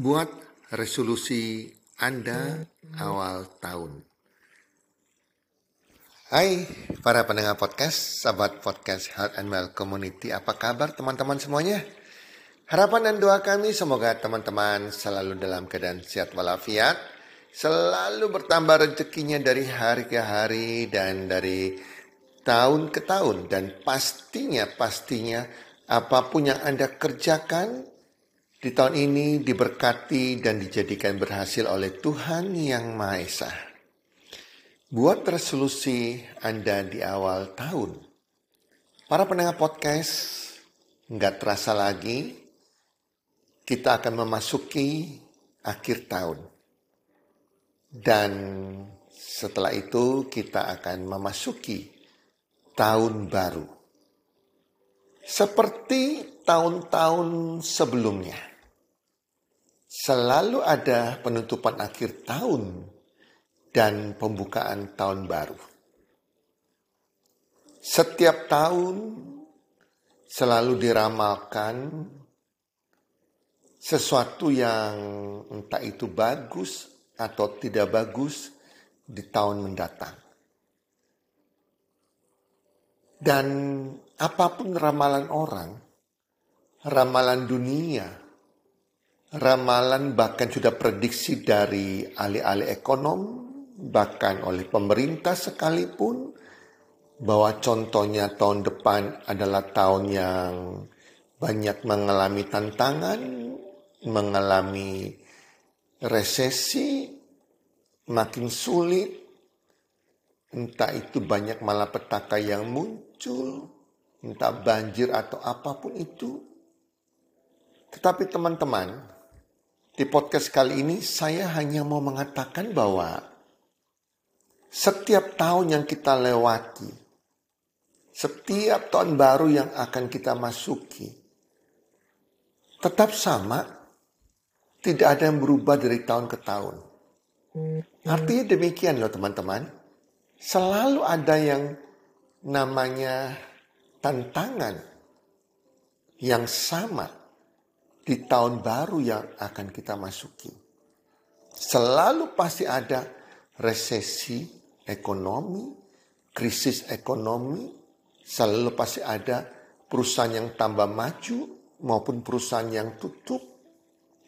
Buat resolusi Anda awal tahun. Hai para pendengar podcast, sahabat podcast Health and Well Community. Apa kabar teman-teman semuanya? Harapan dan doa kami semoga teman-teman selalu dalam keadaan sehat walafiat, selalu bertambah rezekinya dari hari ke hari dan dari tahun ke tahun dan pastinya pastinya apa pun yang Anda kerjakan di tahun ini diberkati dan dijadikan berhasil oleh Tuhan Yang Maha Esa. Buat resolusi Anda di awal tahun. Para pendengar podcast, nggak terasa lagi kita akan memasuki akhir tahun. Dan setelah itu kita akan memasuki tahun baru. Seperti tahun-tahun sebelumnya selalu ada penutupan akhir tahun dan pembukaan tahun baru. Setiap tahun selalu diramalkan sesuatu yang entah itu bagus atau tidak bagus di tahun mendatang. Dan apa pun ramalan orang, ramalan dunia, ramalan bahkan sudah prediksi dari ahli-ahli ekonom, bahkan oleh pemerintah sekalipun, bahwa contohnya tahun depan adalah tahun yang banyak mengalami tantangan, mengalami resesi, makin sulit, entah itu banyak malapetaka yang muncul, entah banjir atau apa pun itu. Tetapi teman-teman, di podcast kali ini saya hanya mau mengatakan bahwa setiap tahun yang kita lewati, setiap tahun baru yang akan kita masuki, tetap sama, tidak ada yang berubah dari tahun ke tahun. Artinya demikian loh teman-teman, selalu ada yang namanya tantangan yang sama di tahun baru yang akan kita masuki. Selalu pasti ada resesi ekonomi, krisis ekonomi, selalu pasti ada perusahaan yang tambah maju maupun perusahaan yang tutup.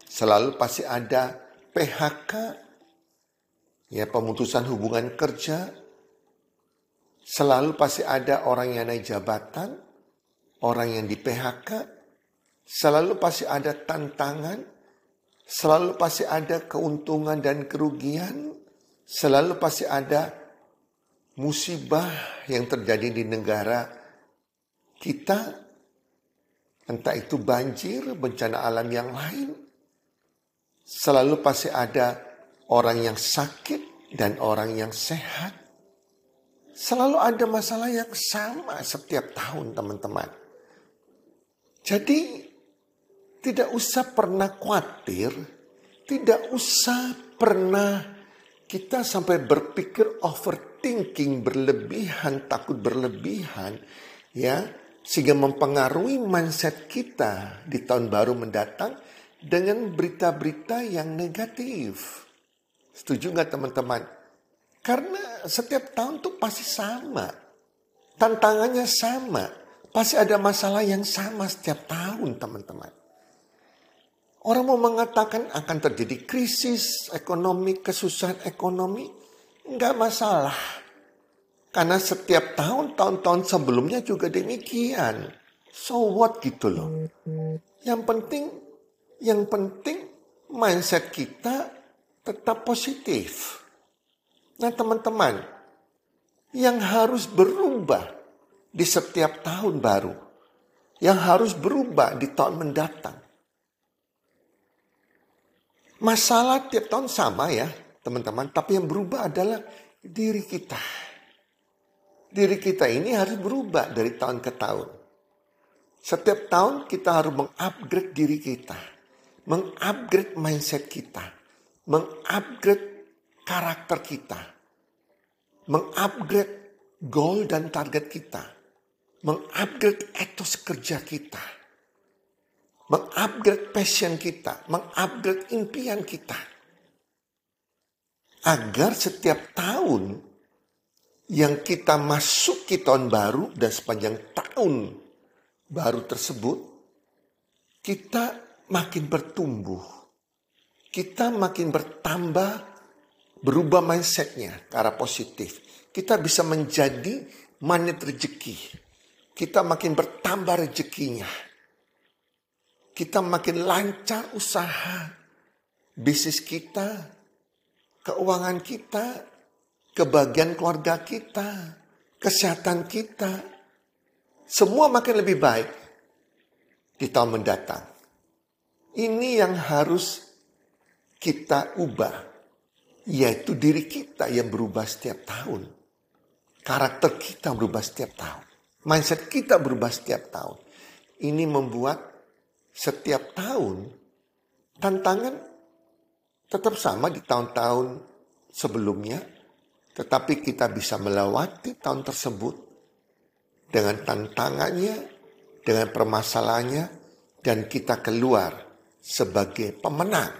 Selalu pasti ada PHK, ya pemutusan hubungan kerja. Selalu pasti ada orang yang naik jabatan, orang yang di PHK, Selalu pasti ada tantangan, selalu pasti ada keuntungan dan kerugian, selalu pasti ada musibah yang terjadi di negara kita, entah itu banjir, bencana alam yang lain. Selalu pasti ada orang yang sakit dan orang yang sehat. Selalu ada masalah yang sama setiap tahun teman-teman. Jadi tidak usah pernah khawatir, tidak usah pernah kita sampai berpikir overthinking berlebihan, takut berlebihan, ya, sehingga mempengaruhi mindset kita di tahun baru mendatang dengan berita-berita yang negatif. Setuju nggak teman-teman? Karena setiap tahun tuh pasti sama. Tantangannya sama. Pasti ada masalah yang sama setiap tahun teman-teman. Orang mau mengatakan akan terjadi krisis ekonomi, kesusahan ekonomi, enggak masalah. Karena setiap tahun, tahun-tahun sebelumnya juga demikian. So what gitu loh. Yang penting, yang penting mindset kita tetap positif. Nah teman-teman, yang harus berubah di setiap tahun baru, yang harus berubah di tahun mendatang, Masalah tiap tahun sama ya, teman-teman. Tapi yang berubah adalah diri kita. Diri kita ini harus berubah dari tahun ke tahun. Setiap tahun kita harus mengupgrade diri kita. Mengupgrade mindset kita. Mengupgrade karakter kita. Mengupgrade goal dan target kita. Mengupgrade etos kerja kita. Mengupgrade passion kita, mengupgrade impian kita. Agar setiap tahun yang kita masuki tahun baru dan sepanjang tahun baru tersebut, kita makin bertumbuh. Kita makin bertambah, berubah mindsetnya ke arah positif. Kita bisa menjadi magnet rezeki. Kita makin bertambah rezekinya kita makin lancar usaha, bisnis kita, keuangan kita, kebahagiaan keluarga kita, kesehatan kita, semua makin lebih baik di tahun mendatang. Ini yang harus kita ubah, yaitu diri kita yang berubah setiap tahun. Karakter kita berubah setiap tahun. Mindset kita berubah setiap tahun. Ini membuat setiap tahun tantangan tetap sama di tahun-tahun sebelumnya, tetapi kita bisa melewati tahun tersebut dengan tantangannya, dengan permasalahannya, dan kita keluar sebagai pemenang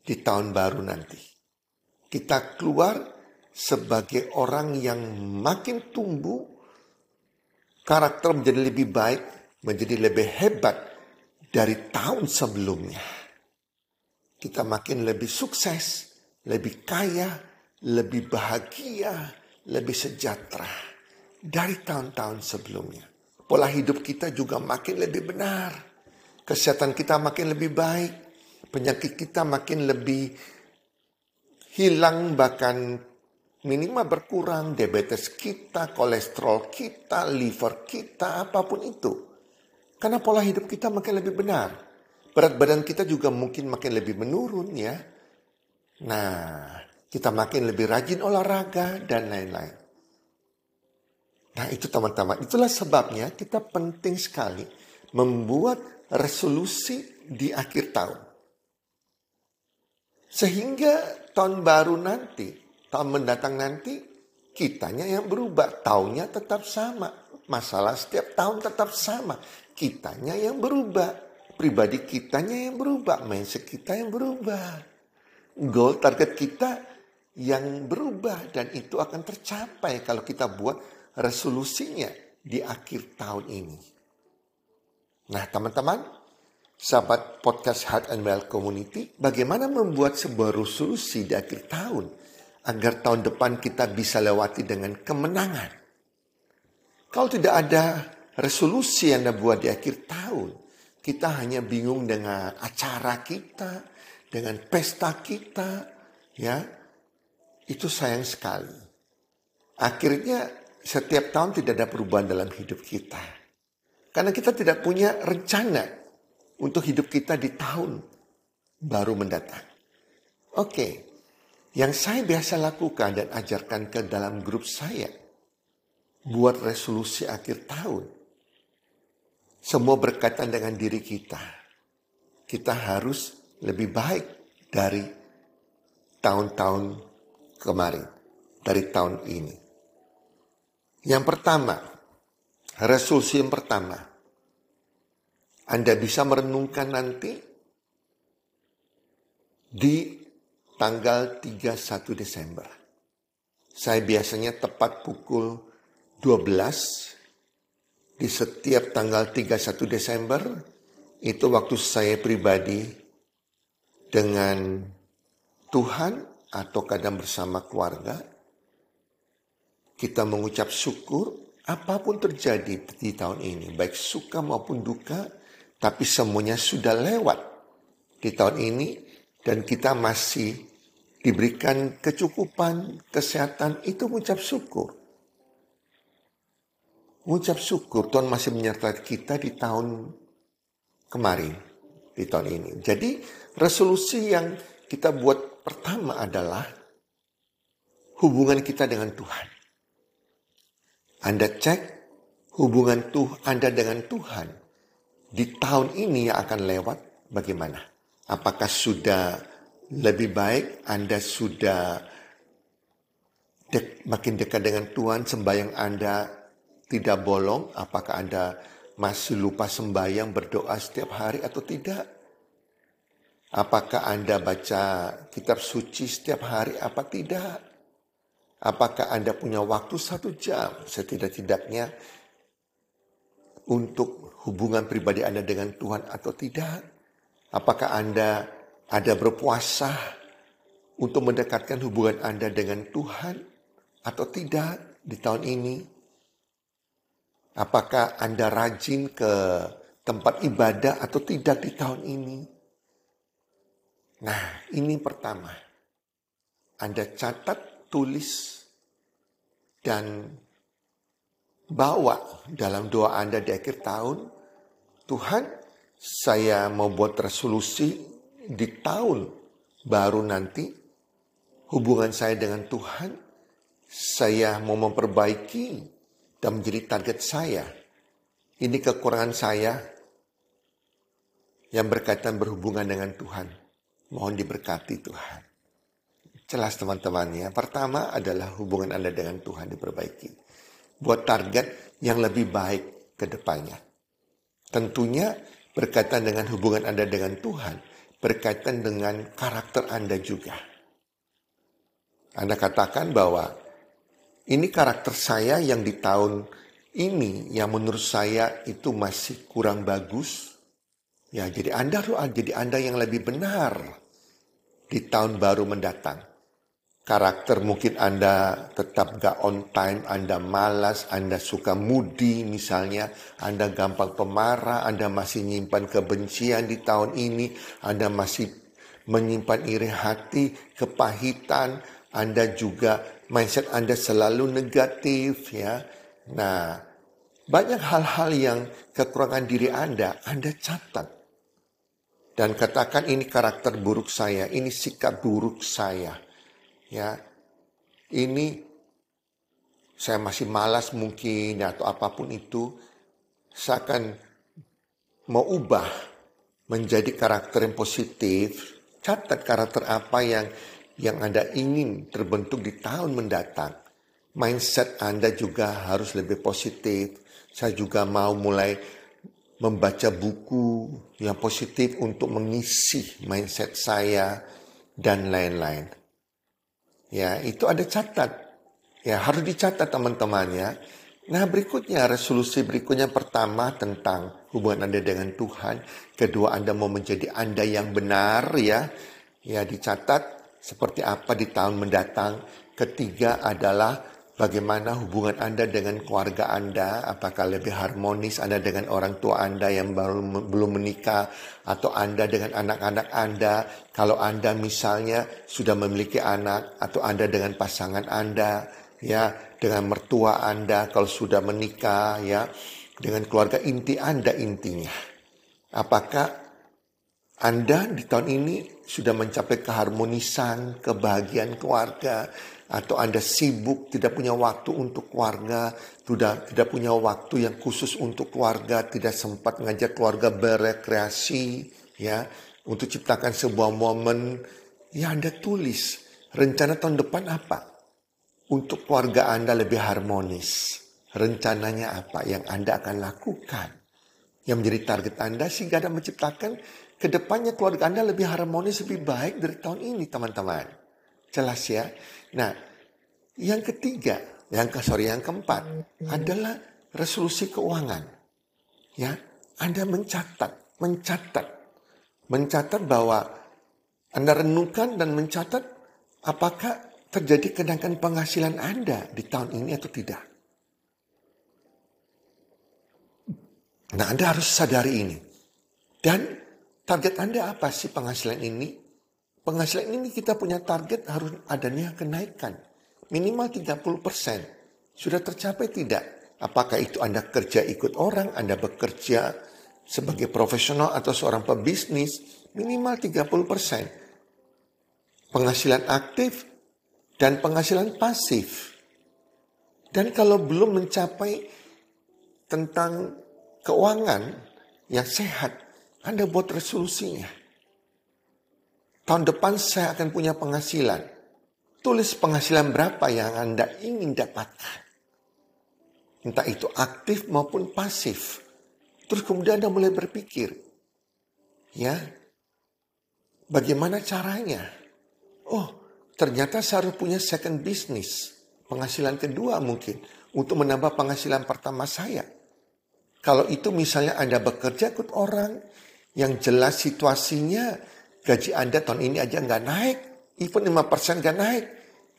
di tahun baru nanti. Kita keluar sebagai orang yang makin tumbuh, karakter menjadi lebih baik, menjadi lebih hebat dari tahun sebelumnya. Kita makin lebih sukses, lebih kaya, lebih bahagia, lebih sejahtera dari tahun-tahun sebelumnya. Pola hidup kita juga makin lebih benar. Kesehatan kita makin lebih baik. Penyakit kita makin lebih hilang bahkan minimal berkurang. Diabetes kita, kolesterol kita, liver kita, apa pun itu karena pola hidup kita makin lebih benar. Berat badan kita juga mungkin makin lebih menurun ya. Nah, kita makin lebih rajin olahraga dan lain-lain. Nah itu teman-teman, itulah sebabnya kita penting sekali membuat resolusi di akhir tahun. Sehingga tahun baru nanti, tahun mendatang nanti, kitanya yang berubah. Tahunnya tetap sama. Masalah setiap tahun tetap sama kitanya yang berubah. Pribadi kitanya yang berubah, mindset kita yang berubah. Goal target kita yang berubah dan itu akan tercapai kalau kita buat resolusinya di akhir tahun ini. Nah teman-teman, sahabat podcast Heart and Well Community, bagaimana membuat sebuah resolusi di akhir tahun agar tahun depan kita bisa lewati dengan kemenangan? Kalau tidak ada resolusi yang Anda buat di akhir tahun, kita hanya bingung dengan acara kita, dengan pesta kita, ya. Itu sayang sekali. Akhirnya setiap tahun tidak ada perubahan dalam hidup kita. Karena kita tidak punya rencana untuk hidup kita di tahun baru mendatang. Oke, yang saya biasa lakukan dan ajarkan ke dalam grup saya, buat resolusi akhir tahun semua berkaitan dengan diri kita. Kita harus lebih baik dari tahun-tahun kemarin, dari tahun ini. Yang pertama, resolusi yang pertama, Anda bisa merenungkan nanti di tanggal 31 Desember. Saya biasanya tepat pukul 12 di setiap tanggal 31 Desember itu waktu saya pribadi dengan Tuhan atau kadang bersama keluarga kita mengucap syukur apa pun terjadi di tahun ini baik suka maupun duka tapi semuanya sudah lewat di tahun ini dan kita masih diberikan kecukupan kesehatan itu mengucap syukur mengucap syukur Tuhan masih menyertai kita di tahun kemarin, di tahun ini. Jadi resolusi yang kita buat pertama adalah hubungan kita dengan Tuhan. Anda cek hubungan tuh Anda dengan Tuhan di tahun ini yang akan lewat bagaimana? Apakah sudah lebih baik Anda sudah dek, makin dekat dengan Tuhan sembahyang Anda tidak bolong, apakah Anda masih lupa sembahyang berdoa setiap hari atau tidak? Apakah Anda baca kitab suci setiap hari apa tidak? Apakah Anda punya waktu satu jam setidak-tidaknya untuk hubungan pribadi Anda dengan Tuhan atau tidak? Apakah Anda ada berpuasa untuk mendekatkan hubungan Anda dengan Tuhan atau tidak di tahun ini? Apakah Anda rajin ke tempat ibadah atau tidak di tahun ini? Nah, ini pertama. Anda catat, tulis, dan bawa dalam doa Anda di akhir tahun. Tuhan, saya mau buat resolusi di tahun baru nanti. Hubungan saya dengan Tuhan, saya mau memperbaiki dan menjadi target saya. Ini kekurangan saya yang berkaitan berhubungan dengan Tuhan. Mohon diberkati Tuhan. Jelas teman-teman ya. Pertama adalah hubungan Anda dengan Tuhan diperbaiki. Buat target yang lebih baik ke depannya. Tentunya berkaitan dengan hubungan Anda dengan Tuhan, berkaitan dengan karakter Anda juga. Anda katakan bahwa ini karakter saya yang di tahun ini yang menurut saya itu masih kurang bagus. Ya, jadi Anda jadi Anda yang lebih benar di tahun baru mendatang. Karakter mungkin Anda tetap gak on time, Anda malas, Anda suka mudi misalnya, Anda gampang pemarah, Anda masih nyimpan kebencian di tahun ini, Anda masih menyimpan iri hati, kepahitan, Anda juga mindset Anda selalu negatif ya. Nah, banyak hal-hal yang kekurangan diri Anda, Anda catat. Dan katakan ini karakter buruk saya, ini sikap buruk saya. Ya. Ini saya masih malas mungkin atau apa pun itu. Saya akan mau ubah menjadi karakter yang positif. Catat karakter apa yang yang Anda ingin terbentuk di tahun mendatang. Mindset Anda juga harus lebih positif. Saya juga mau mulai membaca buku yang positif untuk mengisi mindset saya dan lain-lain. Ya, itu ada catat. Ya, harus dicatat teman-teman ya. Nah, berikutnya resolusi berikutnya pertama tentang hubungan Anda dengan Tuhan, kedua Anda mau menjadi Anda yang benar ya. Ya, dicatat seperti apa di tahun mendatang. Ketiga adalah bagaimana hubungan Anda dengan keluarga Anda, apakah lebih harmonis Anda dengan orang tua Anda yang baru belum menikah atau Anda dengan anak-anak Anda. Kalau Anda misalnya sudah memiliki anak atau Anda dengan pasangan Anda, ya, dengan mertua Anda kalau sudah menikah, ya, dengan keluarga inti Anda intinya. Apakah anda di tahun ini sudah mencapai keharmonisan, kebahagiaan keluarga, atau Anda sibuk, tidak punya waktu untuk keluarga, sudah tidak punya waktu yang khusus untuk keluarga, tidak sempat mengajak keluarga berekreasi, ya, untuk ciptakan sebuah momen, ya Anda tulis rencana tahun depan apa? Untuk keluarga Anda lebih harmonis. Rencananya apa yang Anda akan lakukan? Yang menjadi target Anda sehingga Anda menciptakan ke depannya keluarga Anda lebih harmonis, lebih baik dari tahun ini teman-teman. Jelas ya. Nah, yang ketiga, yang ke sorry yang keempat adalah resolusi keuangan. Ya, Anda mencatat, mencatat, mencatat bahwa Anda renungkan dan mencatat apakah terjadi kenaikan penghasilan Anda di tahun ini atau tidak. Nah, Anda harus sadari ini. Dan Target Anda apa sih penghasilan ini? Penghasilan ini kita punya target harus adanya kenaikan. Minimal 30%. Sudah tercapai tidak? Apakah itu Anda kerja ikut orang, Anda bekerja sebagai profesional atau seorang pebisnis, minimal 30%. Penghasilan aktif dan penghasilan pasif. Dan kalau belum mencapai tentang keuangan yang sehat, anda buat resolusinya. Tahun depan saya akan punya penghasilan. Tulis penghasilan berapa yang Anda ingin dapatkan. Entah itu aktif maupun pasif. Terus kemudian Anda mulai berpikir, ya, bagaimana caranya? Oh, ternyata saya harus punya second business, penghasilan kedua mungkin, untuk menambah penghasilan pertama saya. Kalau itu misalnya Anda bekerja ikut orang yang jelas situasinya gaji Anda tahun ini aja nggak naik, even 5% nggak naik.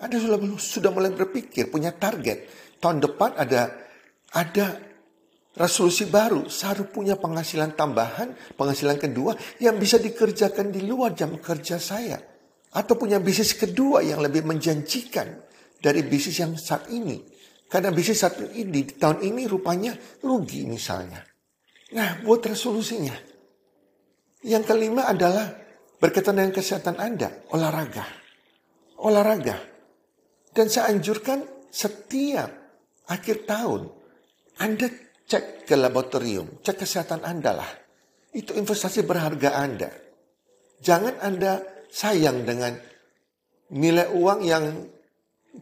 Anda sudah sudah mulai berpikir punya target tahun depan ada ada resolusi baru, harus punya penghasilan tambahan, penghasilan kedua yang bisa dikerjakan di luar jam kerja saya. Atau punya bisnis kedua yang lebih menjanjikan dari bisnis yang saat ini. Karena bisnis satu ini di tahun ini rupanya rugi misalnya. Nah, buat resolusinya. Yang kelima adalah berkaitan dengan kesehatan Anda, olahraga. Olahraga. Dan saya anjurkan setiap akhir tahun Anda Cek ke laboratorium, cek kesehatan Anda lah. Itu investasi berharga Anda. Jangan Anda sayang dengan nilai uang yang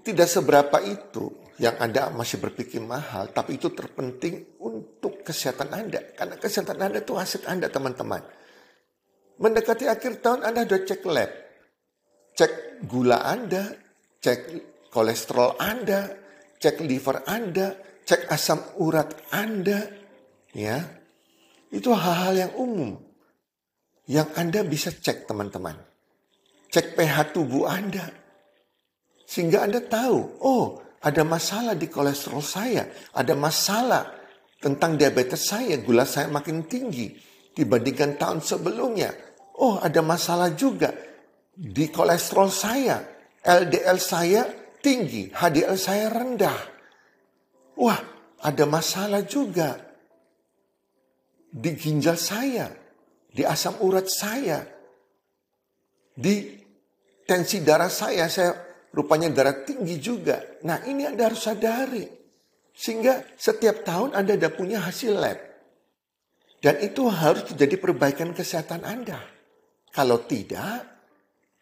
tidak seberapa itu yang Anda masih berpikir mahal, tapi itu terpenting untuk kesehatan Anda. Karena kesehatan Anda itu aset Anda, teman-teman. Mendekati akhir tahun Anda sudah cek lab. Cek gula Anda, cek kolesterol Anda, cek liver Anda, cek asam urat Anda, ya, itu hal-hal yang umum yang Anda bisa cek teman-teman. Cek pH tubuh Anda. Sehingga Anda tahu, oh ada masalah di kolesterol saya, ada masalah tentang diabetes saya, gula saya makin tinggi dibandingkan tahun sebelumnya. Oh ada masalah juga di kolesterol saya, LDL saya tinggi, HDL saya rendah. Wah, ada masalah juga di ginjal saya, di asam urat saya, di tensi darah saya, saya rupanya darah tinggi juga. Nah ini Anda harus sadari. Sehingga setiap tahun Anda ada punya hasil lab. Dan itu harus jadi perbaikan kesehatan Anda. Kalau tidak,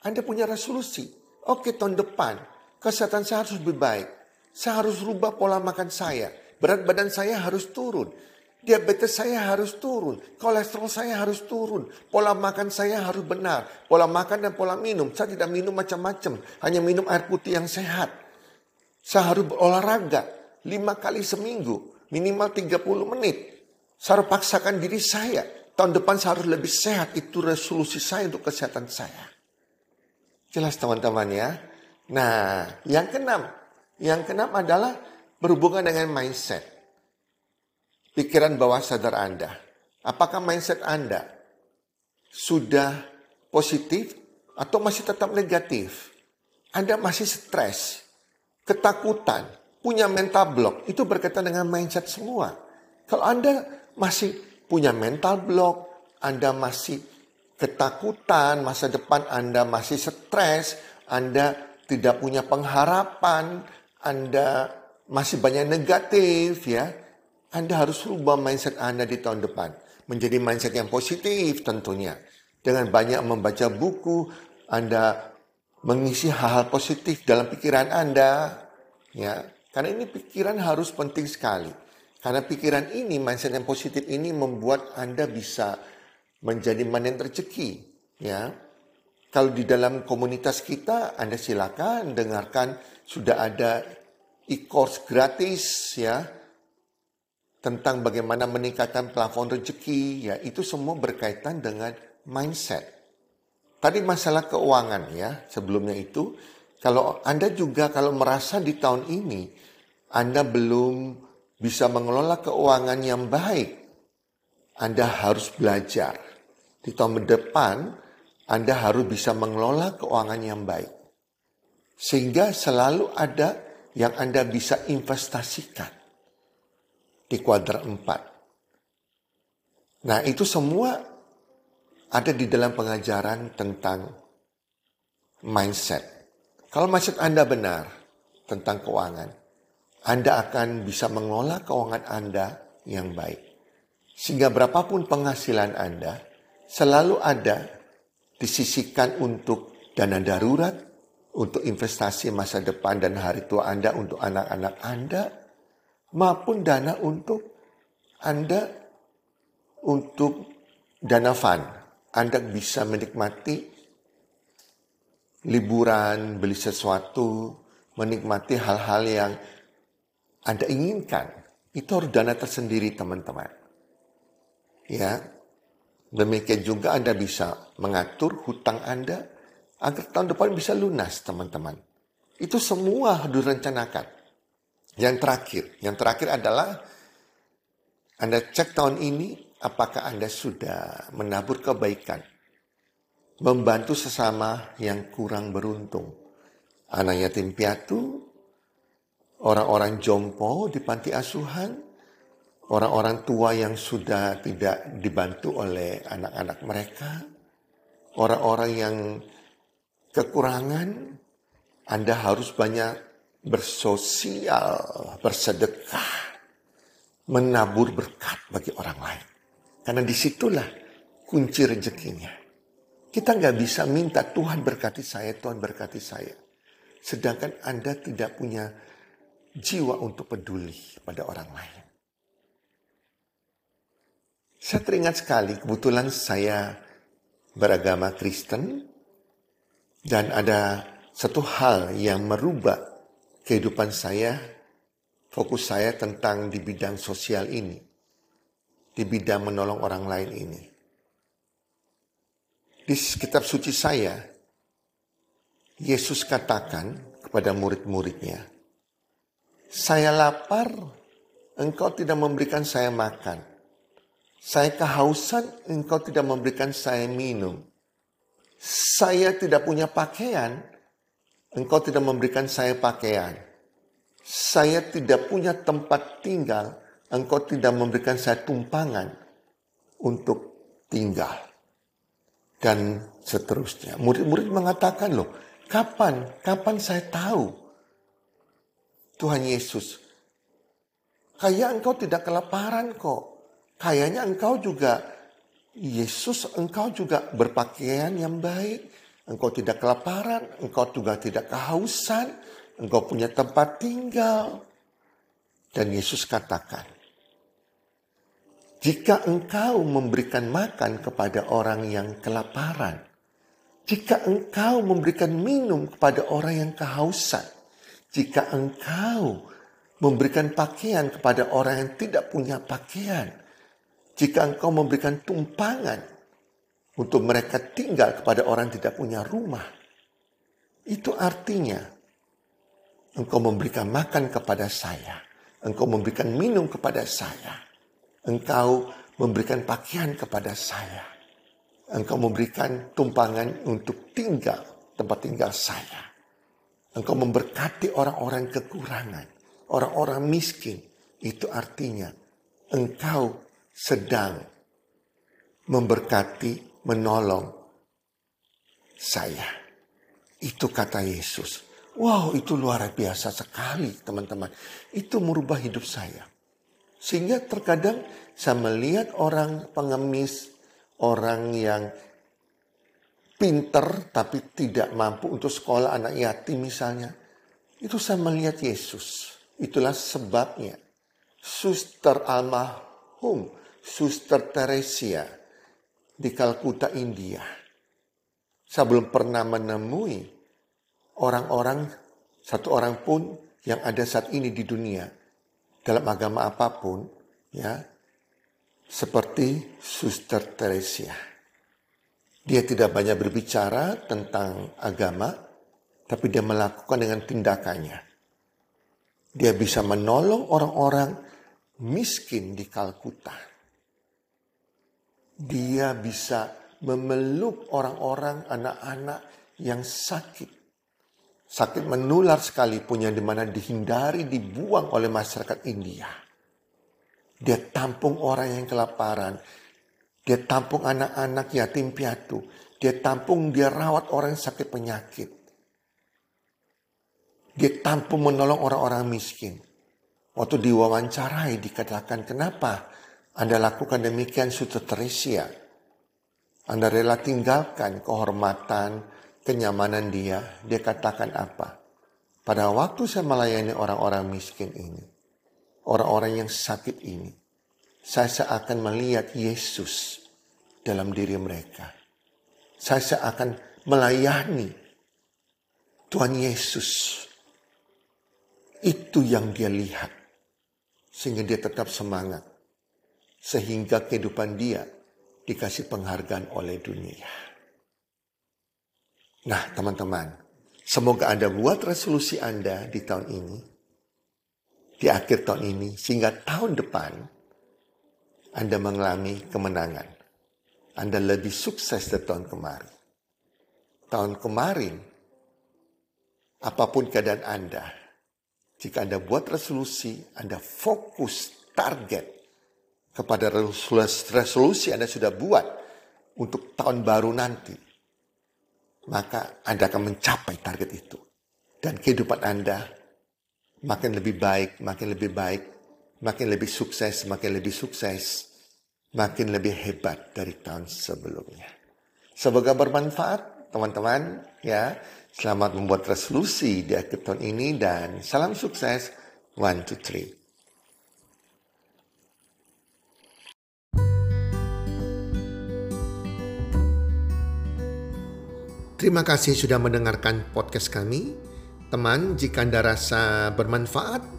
Anda punya resolusi. Oke tahun depan, kesehatan saya harus lebih baik. Saya harus rubah pola makan saya. Berat badan saya harus turun. Diabetes saya harus turun. Kolesterol saya harus turun. Pola makan saya harus benar. Pola makan dan pola minum. Saya tidak minum macam-macam. Hanya minum air putih yang sehat. Saya harus berolahraga. Lima kali seminggu. Minimal 30 menit. Saya harus paksakan diri saya. Tahun depan saya harus lebih sehat. Itu resolusi saya untuk kesehatan saya. Jelas teman-teman ya. Nah, yang keenam. Yang keenam adalah berhubungan dengan mindset. Pikiran bawah sadar Anda. Apakah mindset Anda sudah positif atau masih tetap negatif? Anda masih stres, ketakutan, punya mental block. Itu berkaitan dengan mindset semua. Kalau Anda masih punya mental block, Anda masih ketakutan, masa depan Anda masih stres, Anda tidak punya pengharapan, anda masih banyak negatif ya, Anda harus rubah mindset Anda di tahun depan. Menjadi mindset yang positif tentunya. Dengan banyak membaca buku, Anda mengisi hal-hal positif dalam pikiran Anda. ya Karena ini pikiran harus penting sekali. Karena pikiran ini, mindset yang positif ini membuat Anda bisa menjadi manen rezeki. Ya, kalau di dalam komunitas kita, Anda silakan dengarkan sudah ada e-course gratis ya tentang bagaimana meningkatkan plafon rezeki ya itu semua berkaitan dengan mindset. Tadi masalah keuangan ya sebelumnya itu kalau Anda juga kalau merasa di tahun ini Anda belum bisa mengelola keuangan yang baik, Anda harus belajar. Di tahun depan anda harus bisa mengelola keuangan yang baik. Sehingga selalu ada yang Anda bisa investasikan di kuadran 4. Nah itu semua ada di dalam pengajaran tentang mindset. Kalau mindset Anda benar tentang keuangan, Anda akan bisa mengelola keuangan Anda yang baik. Sehingga berapapun penghasilan Anda, selalu ada disisikan untuk dana darurat, untuk investasi masa depan dan hari tua Anda untuk anak-anak Anda, maupun dana untuk Anda untuk dana fun. Anda bisa menikmati liburan, beli sesuatu, menikmati hal-hal yang Anda inginkan. Itu harus dana tersendiri teman-teman. Ya, demikian juga Anda bisa mengatur hutang Anda agar tahun depan bisa lunas teman-teman. Itu semua harus direncanakan. Yang terakhir, yang terakhir adalah Anda cek tahun ini apakah Anda sudah menabur kebaikan. Membantu sesama yang kurang beruntung. Anak yatim piatu, orang-orang jompo di panti asuhan, orang-orang tua yang sudah tidak dibantu oleh anak-anak mereka, orang-orang yang kekurangan, Anda harus banyak bersosial, bersedekah, menabur berkat bagi orang lain. Karena di situlah kunci rezekinya. Kita nggak bisa minta Tuhan berkati saya, Tuhan berkati saya. Sedangkan Anda tidak punya jiwa untuk peduli pada orang lain. Saya teringat sekali, kebetulan saya beragama Kristen dan ada satu hal yang merubah kehidupan saya, fokus saya tentang di bidang sosial ini, di bidang menolong orang lain ini. Di kitab suci saya, Yesus katakan kepada murid-muridnya, saya lapar, engkau tidak memberikan saya makan. Saya kehausan, engkau tidak memberikan saya minum. Saya tidak punya pakaian, engkau tidak memberikan saya pakaian. Saya tidak punya tempat tinggal, engkau tidak memberikan saya tumpangan untuk tinggal. Dan seterusnya. Murid-murid mengatakan loh, kapan, kapan saya tahu Tuhan Yesus, kayak engkau tidak kelaparan kok. Kayaknya engkau juga, Yesus engkau juga berpakaian yang baik. Engkau tidak kelaparan, engkau juga tidak kehausan, engkau punya tempat tinggal. Dan Yesus katakan, jika engkau memberikan makan kepada orang yang kelaparan, jika engkau memberikan minum kepada orang yang kehausan, jika engkau memberikan pakaian kepada orang yang tidak punya pakaian, jika engkau memberikan tumpangan untuk mereka tinggal kepada orang yang tidak punya rumah, itu artinya engkau memberikan makan kepada saya, engkau memberikan minum kepada saya, engkau memberikan pakaian kepada saya, engkau memberikan tumpangan untuk tinggal tempat tinggal saya. Engkau memberkati orang-orang kekurangan, orang-orang miskin. Itu artinya engkau sedang memberkati, menolong saya. Itu kata Yesus. Wow, itu luar biasa sekali, teman-teman. Itu merubah hidup saya. Sehingga terkadang saya melihat orang pengemis, orang yang pinter tapi tidak mampu untuk sekolah anak yatim misalnya. Itu saya melihat Yesus. Itulah sebabnya. Suster almarhum Suster Teresia di Kalkuta, India. Saya belum pernah menemui orang-orang, satu orang pun yang ada saat ini di dunia dalam agama apa pun, ya, seperti Suster Teresia. Dia tidak banyak berbicara tentang agama, tapi dia melakukan dengan tindakannya. Dia bisa menolong orang-orang miskin di Kalkuta dia bisa memeluk orang-orang, anak-anak yang sakit. Sakit menular sekalipun yang di mana dihindari, dibuang oleh masyarakat India. Dia tampung orang yang kelaparan. Dia tampung anak-anak yatim piatu. Dia tampung, dia rawat orang yang sakit penyakit. Dia tampung menolong orang-orang miskin. Waktu diwawancarai dikatakan kenapa anda lakukan demikian sudah terisia. Anda rela tinggalkan kehormatan, kenyamanan dia. Dia katakan apa? Pada waktu saya melayani orang-orang miskin ini, orang-orang yang sakit ini, saya seakan melihat Yesus dalam diri mereka. Saya seakan melayani Tuhan Yesus. Itu yang dia lihat. Sehingga dia tetap semangat. Sehingga kehidupan dia dikasih penghargaan oleh dunia. Nah teman-teman, semoga Anda buat resolusi Anda di tahun ini. Di akhir tahun ini, sehingga tahun depan Anda mengalami kemenangan. Anda lebih sukses dari tahun kemarin. Tahun kemarin, apa pun keadaan Anda, jika Anda buat resolusi, Anda fokus target kepada resolusi Anda sudah buat untuk tahun baru nanti, maka Anda akan mencapai target itu. Dan kehidupan Anda makin lebih baik, makin lebih baik, makin lebih sukses, makin lebih sukses, makin lebih hebat dari tahun sebelumnya. Semoga bermanfaat teman-teman ya. Selamat membuat resolusi di akhir tahun ini dan salam sukses. One, two, three. Terima kasih sudah mendengarkan podcast kami. Teman, jika Anda rasa bermanfaat